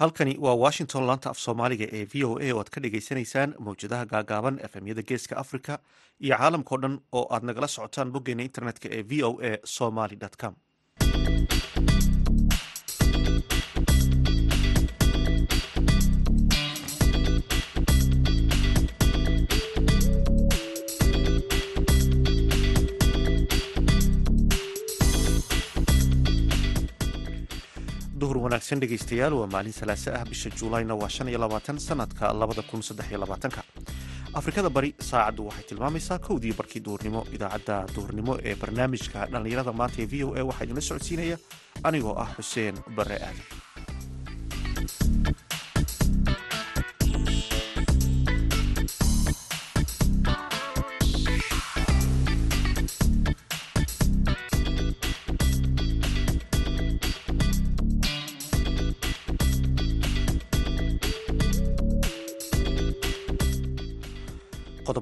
halkani waa washington laanta af soomaaliga ee v o a oo aad ka dhagaysanaysaan mawjadaha gaagaaban efemyada geeska africa iyo caalamkao dhan oo aad nagala socotaan boggeena internetka ee v o a somaly com duhur wanaagsan dhegaystayaal waa maalin salaase ah bisha juulayna waa shan iyo labaatan sanadka labada kun saddex iyo labaatanka. Afrikada bari saacaddu waxay tilmaamaysaa kowdii barkii duhurnimo idaacadda duhurnimo ee barnaamijka dhallinyarada maanta ee v o a waxaa idinla socodsiinaya. Anigoo ah xuseen bare aadan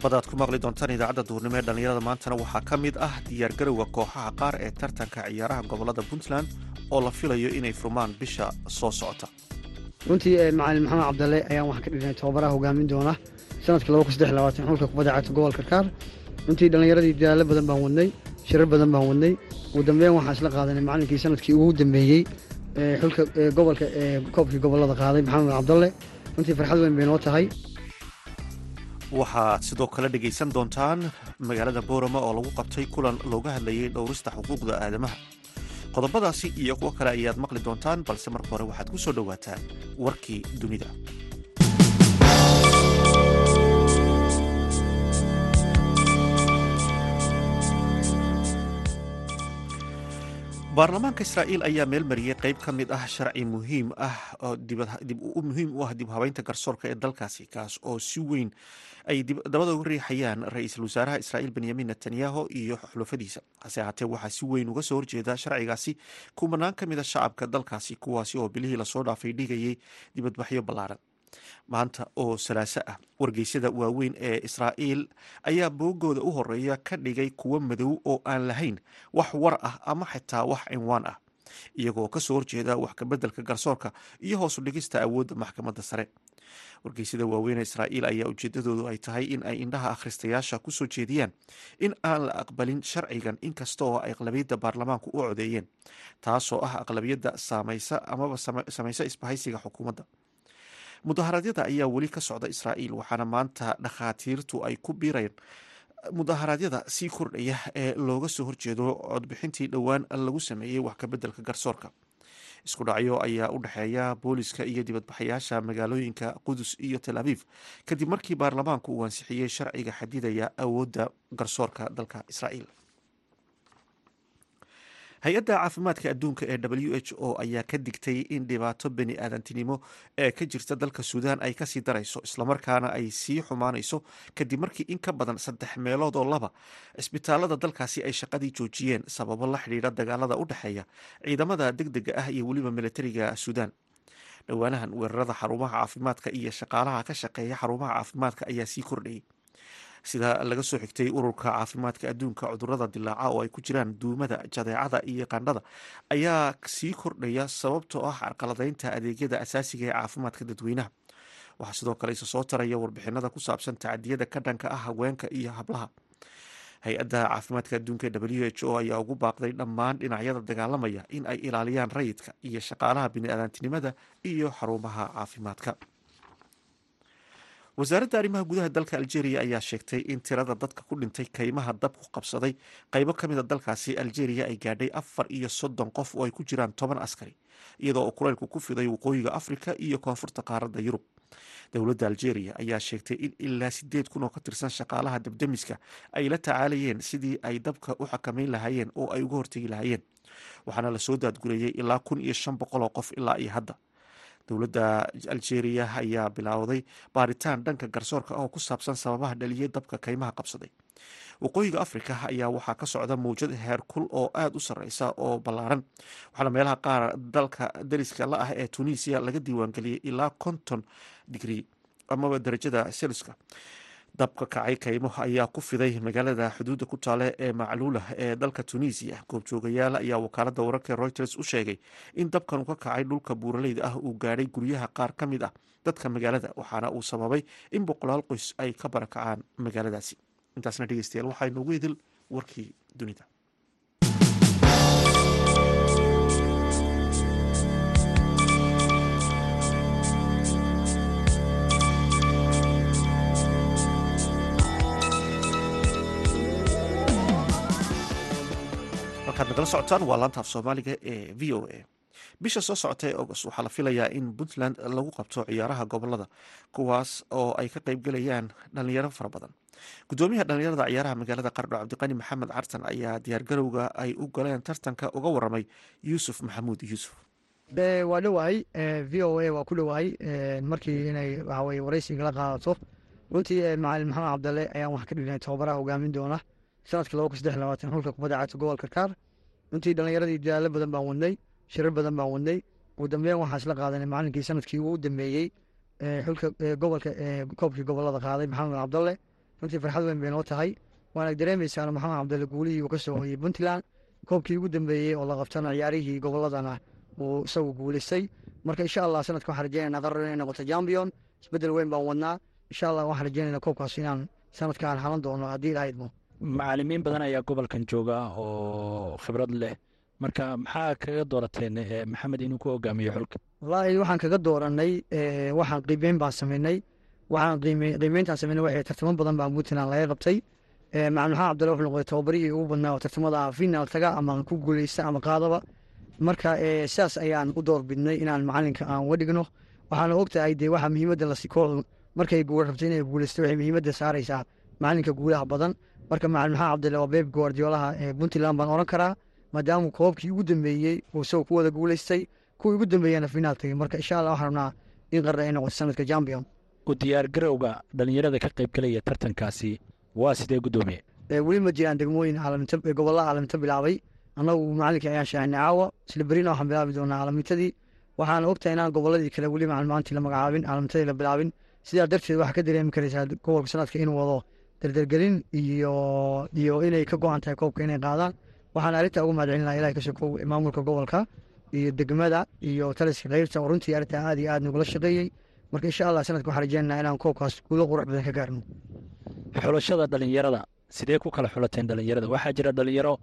qodobada aad ku maqli doontaan idaacadda duhurnimo ee dhallinyarada maantana waxaa ka mid ah diyaargarowga kooxaha qaar ee tartanka ciyaaraha gobollada puntland oo la filayo inay furmaan bisha soo socota. Runtii macalin maxamed cabdalle ayaan waxaan ka dhignay tababaraha hogaamin doona sanadka xulka kubadda cagta gobolka kaar runtii dhallinyaradii dadaalo badan baan wadnay shirar badan baan wadnay. Ugu dambeyn waxaan isla qaadanay macalinkii sannadkii ugu dambeeyey xulka gobolka ee koobkii gobollada qaaday maxamed cabdalle. Runtii farxad weyn bay noo tahay waxaad sidoo kale dhegaysan doontaan magaalada boorama oo lagu qabtay kulan looga hadlayay dhowrista xuquuqda aadamaha. Qodobadaasi iyo kuwo kale ayaad maqli doontaan balse marka hore waxaad ku soo dhowaataan warkii dunida. Baarlamaanka israa'iil ayaa meel mariyey qayb ka mid ah sharci muhiim ah oo muhiim u ah dib habeynta garsoorka ee dalkaasi kaas oo si weyn ay dabada uga riixayaan ra'iisul wasaaraha israa'iil benyamin netanyahu iyo xulafadiisa. Hase ahaatee waxaa si weyn uga soo horjeeda sharcigaasi kumanaan ka mid a shacabka dalkaasi kuwaasi oo bilihii la soo dhaafay dhigayay dibadbaxyo ballaaran. Maanta oo salaaso ah wargeysyada waaweyn ee israa'iil ayaa boogooda u horreeya ka dhigay kuwo madow oo aan lahayn wax war ah ama xitaa wax cinwaan ah iyagoo ka soo horjeeda wax kabeddelka garsoorka iyo hoosu dhigista awoodda maxkamadda sare. Wargeysyada waaweyn ee israa'iil ayaa ujeedadoodu ay tahay in ay indhaha akhristayaasha ku soo jeediyaan in aan la aqbalin sharcigan inkasta oo ay aqlabiyadda baarlamaanku u codeeyeen taasoo ah aqlabiyadda saamaysa amaba samaysa isbahaysiga xukuumadda. Mudaharaadyada ayaa weli ka socda israa'iil waxaana maanta dhakhaatiirtu ay ku biireen mudaharaadyada sii kordhaya ee looga soo horjeedo codbixintii dhowaan lagu sameeyey wax kabeddelka garsoorka. Isku dhacyo ayaa u dhexeeya booliska iyo dibadbaxayaasha magaalooyinka qudus iyo tel aviv. Kadib markii baarlamaanku uu ansixiyey sharciga xadidaya awoodda garsoorka dalka israa'iil hay'adda caafimaadka adduunka ee w h o ayaa ka digtay in dhibaato bani aadantinimo ee ka jirta dalka suudaan ay ka sii darayso islamarkaana ay sii xumaanayso kadib markii in ka badan saddex meelood oo laba cisbitaalada dalkaasi ay shaqadii joojiyeen sababo la xidhiidha dagaalada u dhexeeya ciidamada deg dega ah iyo weliba militariga suudaan. Dhowaanahan weerarada xarumaha caafimaadka iyo shaqaalaha ka shaqeeya xarumaha caafimaadka ayaa sii kordhayay sida laga soo xigtay ururka caafimaadka adduunka cudurrada dilaaca oo ay ku jiraan duumada jadeecada iyo qandhada ayaa sii kordhaya sababtoo ah carqaladeynta adeegyada asaasiga ee caafimaadka dadweynaha. Waxaa sidoo kale isa soo taraya warbixinada ku saabsan tacadiyada ka dhanka ah haweenka iyo hablaha. Hay'adda caafimaadka adduunka w h o ayaa ugu baaqday dhammaan dhinacyada dagaalamaya in ay ilaaliyaan rayidka iyo shaqaalaha bini-aadantinimada iyo xarumaha caafimaadka wasaaradda arrimaha gudaha dalka algeria ayaa sheegtay in tirada dadka ku dhintay kaymaha dab ku qabsaday. Qaybo ka mid a dalkaasi algeria ay gaadhay afar iyo soddon qof oo ay ku jiraan toban askari iyadoo uu kulaylku ku fiday waqooyiga afrika iyo koonfurta qaaradda yurub. Dowladda algeria ayaa sheegtay in ilaa sideed kun oo ka tirsan shaqaalaha dabdemiska ay la tacaalayeen sidii ay dabka u xakameyn lahaayeen oo ay uga hortegi lahaayeen. Waxaana la soo daadgureeyey ilaa kun iyo shan boqol oo qof ilaa iyo hadda dowladda algeria ayaa bilowday baaritaan dhanka garsoorka oo ku saabsan sababaha dhaliyay dabka kaymaha qabsaday. Waqooyiga afrika ayaa waxaa ka socda mawjad heerkul oo aada u sareysa oo ballaaran. Waxaana meelaha qaar dalka dariska la ah ee tunisia laga diiwaangeliyey ilaa konton digrii amaba darajada selska dabka kacay kaymo ayaa ku fiday magaalada xuduudda ku taale ee macluulah ee dalka tunisiya goobjoogayaal ayaa wakaalada wararka reuters u sheegay in dabkan ka kacay dhulka buuraleyda ah uu gaadhay guryaha qaar ka mid ah dadka magaalada waxaana uu sababay in boqolaal qoys ay ka barakacaan magaaladaasi. Intaasna dhegeystayaal waxaa inoogu idil warkii dunida halkaad nagala socotaan waa laanta af soomaaliga ee v o a. Bisha soo socota ee august waxaa la filayaa in puntland lagu qabto ciyaaraha gobollada kuwaas oo ay ka qeybgelayaan dhalinyaro fara badan. Gudoomiyaha dhalinyarada ciyaaraha magaalada qardho cabdiqani maxamed cartan ayaa diyaargarowga ay u galeen tartanka uga waramay yuusuf maxamuud yuusuf. Waa dhowahay v o a waa ku dhowahay markii inay waxaweye waraysiga la qaadato. Runtii macalin maxamed cabdalle ayaan wax ka dhignay tababaraha hogaamin doona. Sanadka laba kun saddex labaatan xulka kubadda cagta gobolka kaar runtii dhalinyaradii dadaalo badan baan wadnay shirar badan baan wadnay ugu dambeyn waxaa isla qaadanay macalinkii sannadkii ugu dambeeyey xulka gobolka koobkii gobollada qaaday maxamed cabdalle. Runtii farxad weyn bay noo tahay. Waana dareemeysaan maxamed cabdalle guulihii uu ka soo hoyey puntland koobkii ugu dambeeyey oo la qabtana ciyaarihii goboladana uu isagu guulisay marka insha allah sanadka waxaan rajeynayna qarar inay noqoto champion. Isbedel weyn baan wadnaa. Insha allah waxaan rajeynayna koobkaas inaan sanadkaan halan doono haddii ilaha idmo macalimiin badan ayaa gobolkan jooga oo khibrad leh. Marka maxaa kaga doorateen maxamed inuu ku hogaamiyo xulka? Wallaahi waxaan kaga dooranay waxaan qiimeyn baan sameynay. Waxaan qiimeyntaan sameynay waxay tartamo badan baan puntland laga qabtay macalin maxamed cabdalle wuxuu noqday tababarihii ugu badnaa oo tartamada final taga ama ku guuleysta ama qaadaba. Marka sidaas ayaan u doorbidnay inaan macalinka aan uga dhigno. Waxaana ogtahay dee waxa muhiimadda lasi kooxdu markay rabto inay guuleysto waxay muhiimadda saaraysaa macalinka guulaha badan marka macalin maxamed cabdille waa beeb guardiolaha ee puntland baan oran karaa maadaama koobkii ugu dambeeyey uu isagoo ku wada guuleystay kuwii ugu dambeeyana finaal tagay marka insha allah waxaan rabnaa in qarra ay noqoto sanadka champion. U diyaargarowga dhalinyarada ka qaybgalaya tartankaasi waa sidee guddoomiye weli ma jiraan degmooyin gobollada caalamita bilaabay. Annagu macalinkii ayaan shaacinay caawa isla berina waxaan bilaabi doonaa caalamintadii. Waxaana ogtahay inaan gobolladii kale weli macalmaantii la magacaabin caalamintadii la bilaabin. Sidaa darteed waxaa ka dareemi karaysaa gobolka sanadka inuu wado dardargelin iyo iyo inay ka go-an tahay koobka inay qaadaan. Waxaan arrintaa ugu mahad ilahay ka sokow maamulka gobolka iyo degmada iyo taliska keyrta oo runtii arrintaa aad iyo aad nagula shaqeeyey marka insha allah sanadka waxaan rajeynaa inaan koobkaas guulo qurux badan ka gaarno. Xulashada dhalinyarada sidee ku kala xulateen dhalinyarada waxaa jira dhalinyaro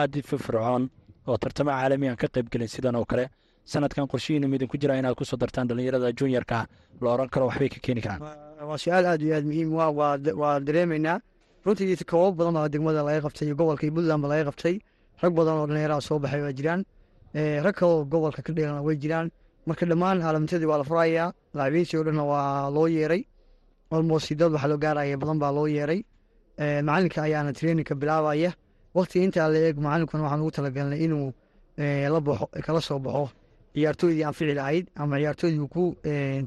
aad firfircoon oo tartamo caalami aan ka qaybgelin sidan oo kale. Sanadkan qorshihiinu midinku jira inaad ku soo dartaan dhalinyarada juniorka la oran karo waxbay ka keeni karaan waa su'aal aad iyo aad muhiim waa dareemeynaa runtii koobab badan baa degmada laga qabtay iyo puntlandba laga qabtay. Rag badan oo dhalinyaraha soo baxay waa jiraan. Rag kaloo gobolka ka dheelana way jiraan. Marka dhammaan caalamintadii waa la furayaa laacibiintii oo dhanna waa loo yeeray. Almost dad waxa loo gaaraya badan baa loo yeeray. Macalinka ayaana traininka bilaabaya. Waqtiga intaa la eeg macalinkuna waxaan ugu talagalnay inuu kala soo baxo. Ciyaartooydii aan fici lahayd ama ciyaartooydii ku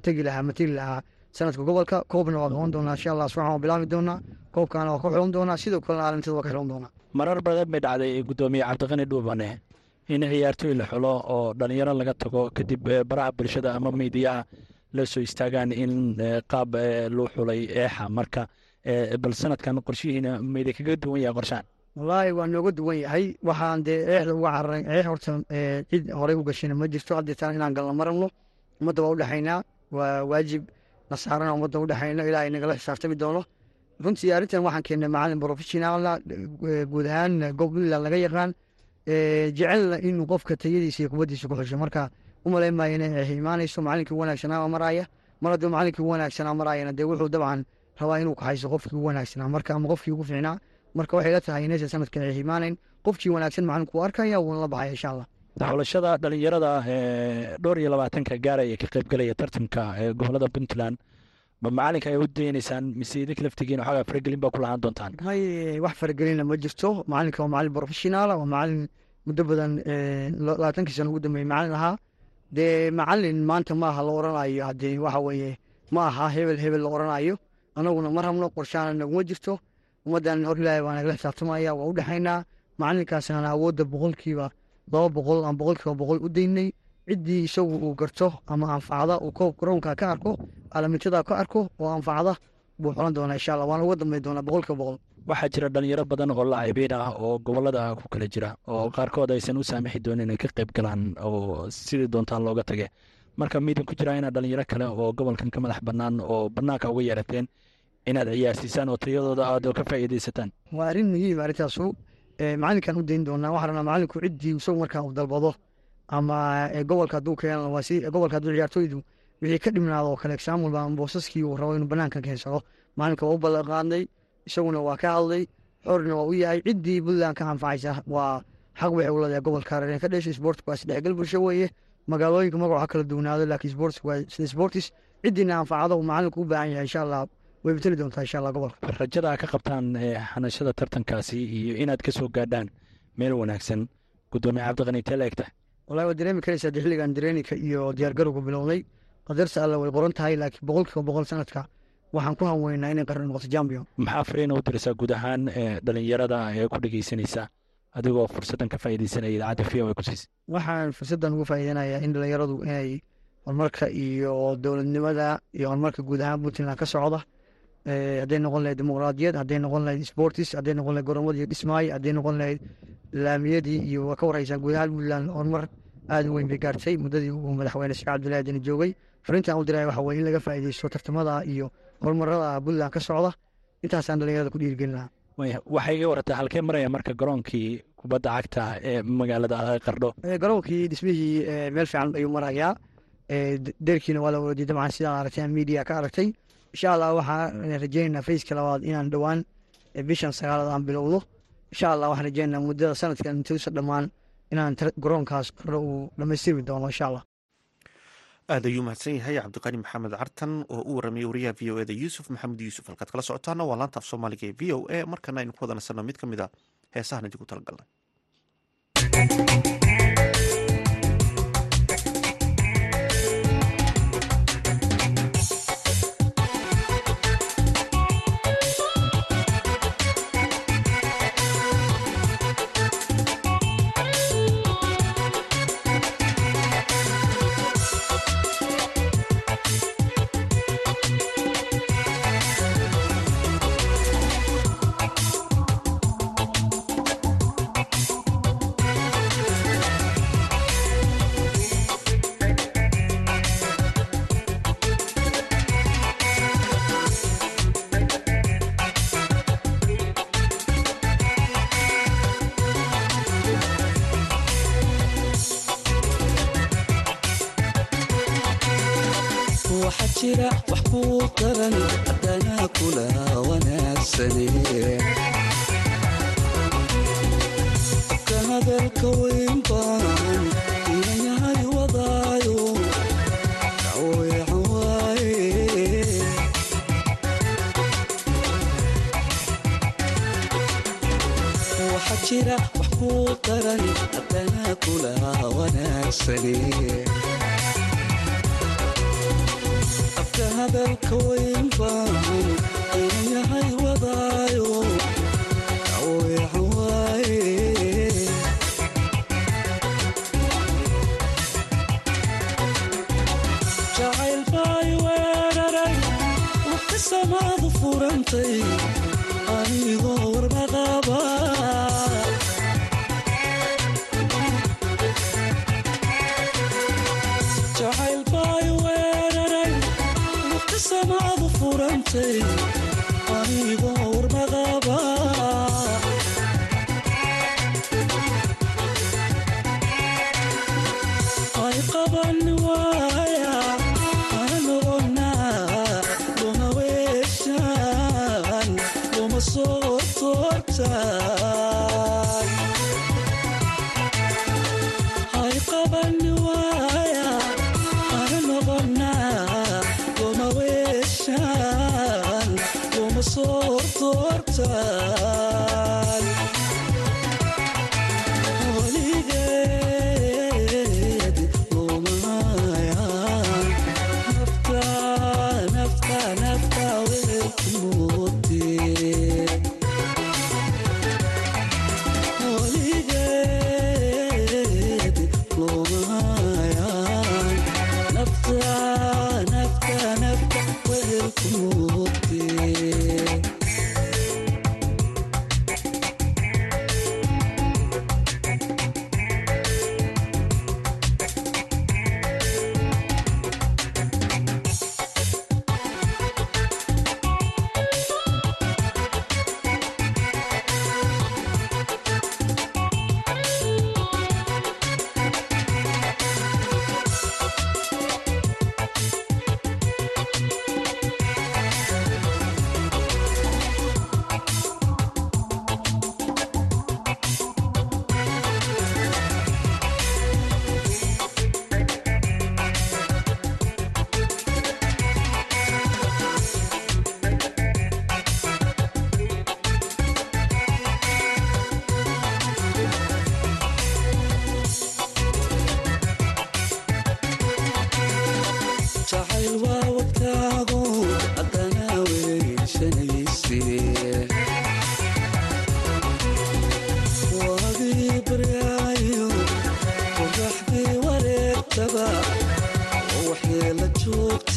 tegi lahaa mategi lahaa sanadka gobolka koobna waa qaban doonaa insha allah subaxan waa bilaabi doonaa koobkaana waa ka xulan doonaa sidoo kalena caalamtada waa ka xulan doonaa marar badan bay dhacday gudoomiye cabdiqani dhuubane in ciyaartooy la xulo oo dhalinyaro laga tago kadib baraha bulshada ama miidiyaha la soo istaagaan in qaab loo xulay eexa marka bal sanadkan qorshihiina mayda kaga duwan yahay qorshaan wallaahi waa nooga duwan yahay waxaan dee eexda uga cararay eex horta cid horey u gashayna ma jirto haddeetaan inaan galna ma rabno ummadda waa udhexaynaa waa waajib nasaarana ummadda udhexayno ilaahay nagala xisaabtami doono. Runtii arrintan waxaan keennay macalin professionala guud ahaan gobliland laga yaqaan jecelna inuu qofka tayadiisa iyo kubaddiisa ku xusho. Marka u malayn maayo inay imaanayso macalinkii wanaagsanaa maraya. Mar hadduu macalinkii wanaagsanaa marayana dee wuxuu dabcan rabaa inuu kaxayso qofkii ugu wanaagsanaa marka ama qofkii ugu fiicnaa. Marka waxay la tahay inaysan sanadkan ay imaanayn qofkii wanaagsan macalinku arkaya wuuna la baxaya insha allah xulashada dhalinyarada dhowr iyo labaatanka gaaraya ka qaybgalaya tartanka gobollada puntland ma macalinka ay u daynaysaan? Mise idinka laftigiin waxoogaa faragelin baa ku lahaan doontaan? Hay wax faragelina ma jirto. Macalinka waa macalin professionala waa macalin muddo badan labaatankii sano ugu dambeeyey macalin ahaa. Dee macalin maanta ma aha la oranayo. Haddee waxa weeye ma aha hebel hebel la oranayo. Anaguna ma rabno qorshaana naguma jirto. Ummaddan hor ilaahay baa nagala xisaabtamaya waa u dhexaynaa. Macalinkaasaan awoodda boqolkiiba laba boqol aan boqolkiiba boqol u daynay ciddii isagu uu garto ama anfacda uu koob garoonka ka arko calaamitada ka arko oo anfacda buu xulan doonaa insha allah. Waana uga dambeyn doonaa boqolkiiba boqol. Waxaa jira dhalinyaro badan oo laacibiin ah oo gobollada ku kala jira oo qaarkood aysan u saamixi doonin inay ka qayb galaan oo sidii doontaan looga tage marka miidin ku jira inaad dhalinyaro kale oo gobolkan ka madax bannaan oo bannaanka uga yeerateen inaad ciyaarsiisaan oo tayadooda aad ka faa'iidaysataan. Waa arrin muhiim arrintaasu macalinkaan u dayn doonaa waxaa rabnaa macalinku ciddii isagu markaa uu dalbado. Ama gobolka hadduu si gobolka hadduu ciyaartooydu wixii ka dhimnaado oo kale exaamul baa boosaskii uu rabo inuu banaanka keensado. Macalinka waa u ballan qaadnay isaguna waa ka hadlay xorna waa u yahay ciddii puntland ka anfacaysa waa xaq waxay u gobolka ka dheshay sportku waa isdhexgal bulsho weeye magaalooyinka magaca kala duwanaado laakiin sports waa sida sportis ciddiina anfacado uu u baahan yahay insha allah way beteli doontaa insha allah gobolka rajada ka qabtaan xanashada tartankaasi iyo inaad ka soo gaadhaan meel wanaagsan gudoomiye cabdiqani tee la egta. Wallahi waa dareemi karaysaa de xilligan dareenika iyo diyaargarowga bilownay. Qadarta alle way qoran tahay laakiin boqolkiiba boqol sanadka waxaan ku hanweynaa inay qarni noqoto champion maxaa fariina u diraysaa guud ahaan dhalinyarada ee ku dhegeysanaysa? Adigoo fursaddan ka faa'iidaysanaya idaacadda v o a ku siisa waxaan fursaddan uga faa'iidanayaa in dhalinyaradu inay horumarka iyo dowladnimada iyo horumarka guud ahaan puntland ka socda hadday noqon lahayd dimuqraadiyad hadday noqon lahayd sportis hadday noqon lahayd gorommadii dhismaay hadday noqon lahayd laamiyadii iyo waa ka warhaysaan guud ahaan puntland horumar aada u weyn bay gaartay muddadii uu madaxweyne sheekh cabdullahi adani joogay fariintan u diraya waxa weye in laga faa'iidaysto tartamada iyo horumarada puntland ka socda intaasaan dhalinyarada ku dhiirigelin lahaa waxay iga warataa halkee maraya marka garoonkii kubadda cagta ee magaalada qardho garoonkii dhismihii meel fiican ayuu marayaa deerkiina waa la wadi dabcan sidaan aragtay media ka aragtay insha allah waxaan rajeynaynaa fayska labaad inaan dhowaan bishan sagaalad aan bilowno insha allah waxaan rajeynaynaa muddada sanadkan intuusa dhammaan inaan garoonkaas qardho uu dhammaystirmi doono insha allah aad ayuu mahadsan yahay cabdiqani maxamed cartan oo u warramiyey wariyaha v o eda yuusuf maxamed yuusuf. Halkaad kala socotaana waa laanta af soomaaliga ee v o a markana aynu ku wada nasanno mid ka mid a heesahan idinku talagalnay hadalka weyn baan inayahay wadaayo daweecan waaye waxaa jira wax kuu daran haddana kula wanaagsane hadalka weyn baan inayahay anigoo warmaqaba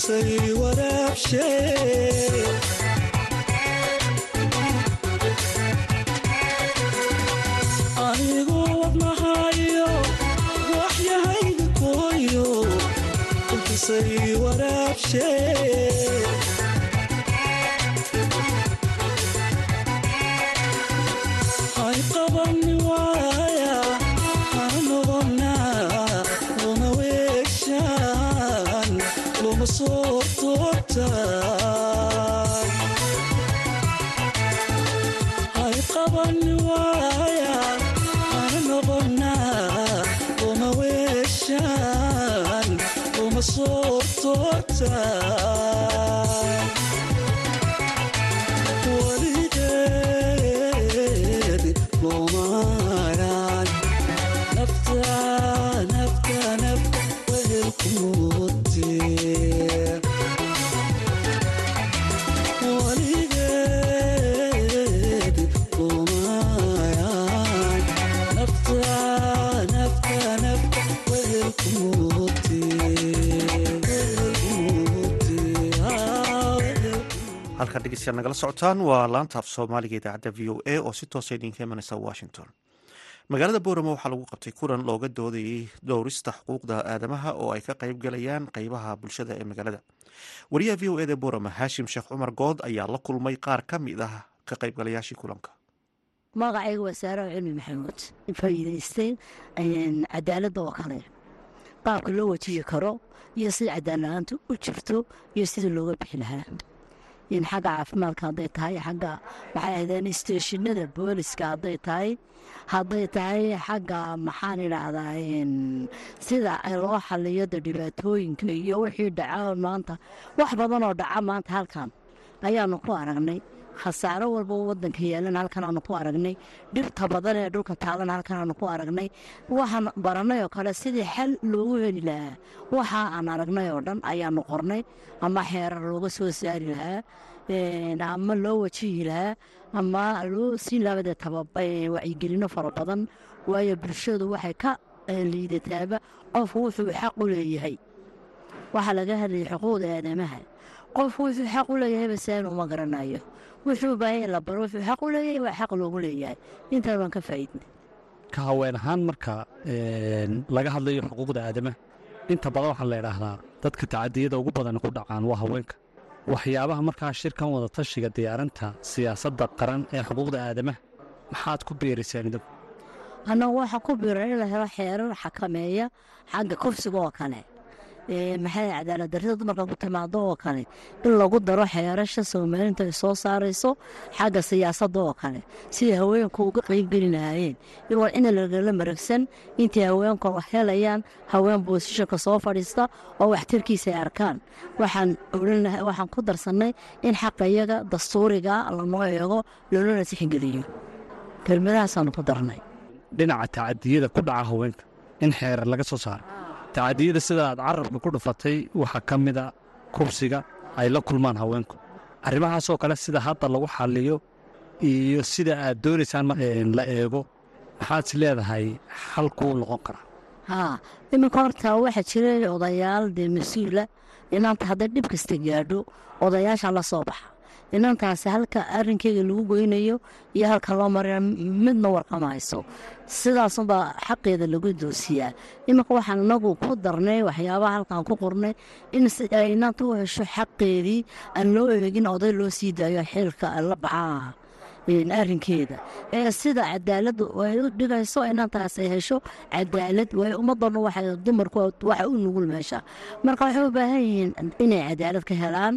intisay waraabshee anigu wadnahayo dhegeystayaal nagala socotaan waa laanta af soomaaliga idaacadda v o a oo si toosa idinka imanaysa washington. Magaalada boorama waxaa lagu qabtay kulan looga doodayay dhowrista xuquuqda aadamaha oo ay ka qayb galayaan qeybaha bulshada ee magaalada. Wariyaha v o eda boorama haashim sheekh cumar good ayaa la kulmay qaar ka mid ah ka qaybgalayaashii kulanka. Magacayga waa saaro cilmi maxamuud. Faa'iidaystay cadaaladda oo kale. Qaabka loo wajihi karo iyo sida cadaalad-aantu u jirto iyo sida looga bixi lahaa in xagga caafimaadka hadday tahay xagga maxay ahaydeen isteeshinada booliska hadday tahay hadday tahay xagga maxaan idhaahdaa sida loo xaliyada dhibaatooyinka iyo wixii dhaca maanta wax badan oo dhaca maanta halkan ayaanu ku aragnay khasaaro walba wadanka yeelan halkan aanu ku aragnay. Dhibta badan ee dhulka taalan halkan aanu ku aragnay. Waxaan baranay oo kale sidii xal loogu heli lahaa. Waxa aan aragnay oo dhan ayaanu qornay ama xeerar looga soo saari lahaa ama loo wajihi lahaa ama loo siin laabade wacyigelino fara badan. Waayo bulshadu waxay ka liidataaba qofku wuxuu xaq u leeyahay. Waxaa laga hadlayay xuquuqda aadamaha. Qofku wuxuu xaq u leeyahay basaan uma garanayo wuxuu baahaya la baro wuxuu xaq u leeyahay waa xaq loogu leeyahay. Intaan baan ka faa'iidnay. Ka haween ahaan marka laga hadlayo xuquuqda aadamaha inta badan waxaa la idhaahdaa dadka tacadiyada ugu badan ku dhacaan waa haweenka. Waxyaabaha markaa shirkan wada tashiga diyaarinta siyaasadda qaran ee xuquuqda aadamaha maxaad ku beeraysaan idinku? Annagu waxaa ku biira in la helo xeerar xakameeya xagga kufsiga oo kale maxay cadaalad darrida dumarka ku timaado oo kale in lagu daro xeerasha soomaalinta ay soo saarayso xagga siyaasadda oo kale sidai haweenku uga qeybgeli lahaayeen iyagoo ina lagala maragsan intay haweenku helayaan haween boosishanka soo fadhiista oo waxtarkiisa ay arkaan. Waxaan ku darsannay in xaqa iyaga dastuuriga lanoo eego loolana tixgeliyo kelmadahaasaanu ku darnay. Dhinaca tacadiyada ku dhaca haweenka in xeerar laga soo saaro tacadiyada sida aad carabka ku dhufatay waxaa ka mida kubsiga ay la kulmaan haweenku. Arrimahaasoo kale sida hadda lagu xaliyo iyo sida aad doonaysaan la eego maxaad is leedahay xalkuu noqon karaa haa iminka horta waxaa jira odayaal dee mas'uula inaanta hadday dhib kasta gaadho odayaasha la soo baxa inantaasi halka arinkeyga lagu goynayo iyo halka loo marina midna warqamayso sidaasunbaa xaqeeda lagu doosiyaa. Iminka waxaan inagu ku darnay waxyaabaha halkaan ku qornay in u hesho xaqeedii aan loo eegin oday loo sii daayo xilka la baxaa arrinkeeda. Ee sida cadaaladdu ay u dhigayso inantaas ay hesho cadaalad way ummadana waxay dumarku waxa u nugul meesha. Marka waxay u baahan yihiin inay cadaalad ka helaan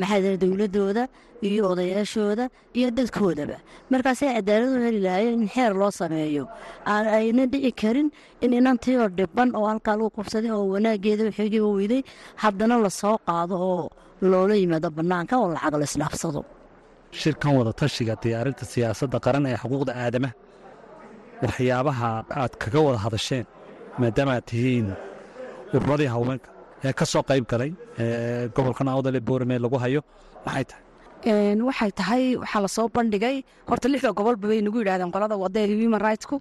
maxaa jira dowladooda iyo odayaashooda iyo dadkoodaba markaasay cadaalad u heli lahaayeen in xeer loo sameeyo aan ayna dhici karin in inantii oo dhiban oo halkaa lagu qabsaday oo wanaageeda waxoogiiba weyday haddana la soo qaado oo loola yimaado bannaanka oo lacag la isdhaafsado shirkan wada tashiga diyaarinta siyaasadda qaran ee xuquuqda aadamaha waxyaabaha aad kaga wada hadasheen maadaama aad tihiin ururadii haweenka ee ka soo qayb galay gobolkan awdale boorame lagu hayo. Maxay tahay? Waxay tahay waxaa la soo bandhigay. Horta lixda gobolba bay nagu yidhahdeen qolada wada ee human rightsku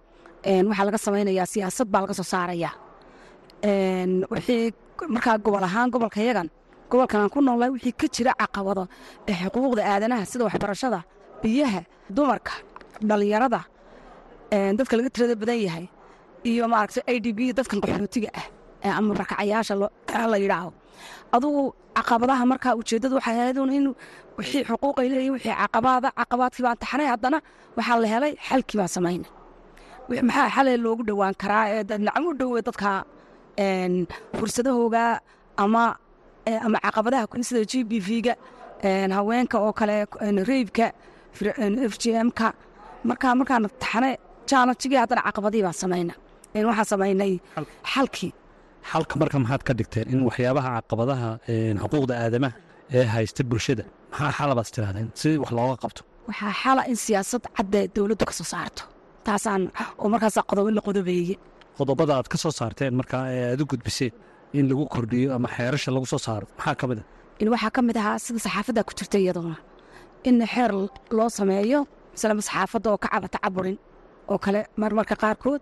waxaa laga samaynayaa siyaasad baa laga soo saaraya. Wixii markaa gobol ahaan gobolka yagan gobolkan ku noolnahay wixii ka jira caqabado xuquuqda aadanaha sida waxbarashada biyaha dumarka dhalinyarada dadka laga tirada badan yahay iyo maaragta i d b dadkan qaxootiga ah ama barkacayaasha la yidhaaho. Adugu caqabadaha markaa ujeeddadu waxay ahayd in wixii xuquuqay leeyihiin wixii caqabaada caqabaadkii baan taxnay haddana waxaa la helay xalkii baan samayna maxaa xalee loogu dhowaan karaa ee nacam u dhowe dadka fursadahooga ama ama caqabadaha kun sida g b v-ga haweenka oo kale reybka f g m-ka markaa markaan taxne jaalajigii haddana caqabadii baan samayna waxaan samaynay xalkii xalka marka maxaad ka dhigteen in waxyaabaha caqabadaha xuquuqda aadamaha ee haysta bulshada maxaa xalabaas tirahdeen si wax looga qabto? Waxaa xala in siyaasad cadda dowladdu ka soo saarto. Taasaan oo markaas qodobo la qodobeeye qodobada aad ka soo saarteen markaa ee aad u gudbiseen in lagu kordhiyo ama xeerasha lagu soo saaro maxaa ka mid a in waxaa ka mid ahaa sida saxaafadda ku jirta iyadoona in xeer loo sameeyo masalama saxaafadda oo ka cabata caburin oo kale marmarka qaarkood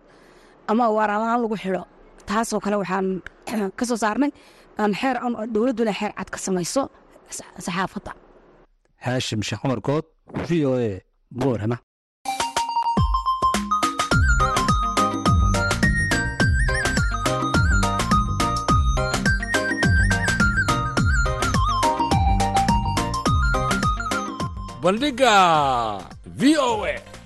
ama waaralaan lagu xidho taasoo kale waxaan ka soo saarnay aan xeer dowladduna xeer cad ka samayso saxaafadda. Haashim sheekh cumar good v o a boorama bandhiga v o a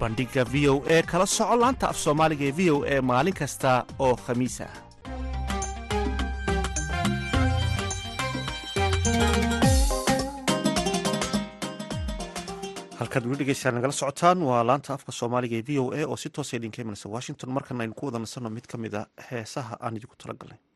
bandhiga v o e kala soco laanta af soomaaliga ee v o e maalin kasta oo khamiis ah. Halkaad weli dhegeystayaa nagala socotaan waa laanta afka soomaaliga ee v o a oo si toosa idinka imanaysa washington. Markana aynu ku wada nasanno mid ka mid a heesaha aan idinku talagalnay miskigii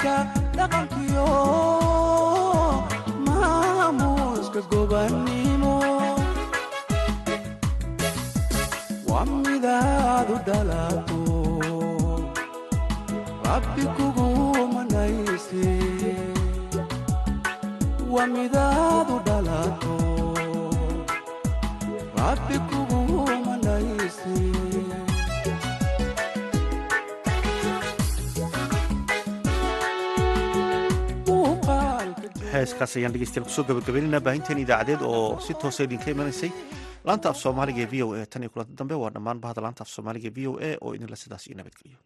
miisaanka dhaqankiyo. Maamuushka gobannimo waa midaadu dhalato rabbi kugu manayse. Waa midaadu dhalato rabbi heeskaas ayaan dhegeystayaal ku soo gabagabaynaynaa baahinteen idaacadeed oo si toosa idinka imanaysay laanta af soomaaliga ee v o a tan iyo kulanti dambe waa dhammaan bahda laanta af soomaaliga ee v o a oo idinla sidaas iyo nabadgeliyo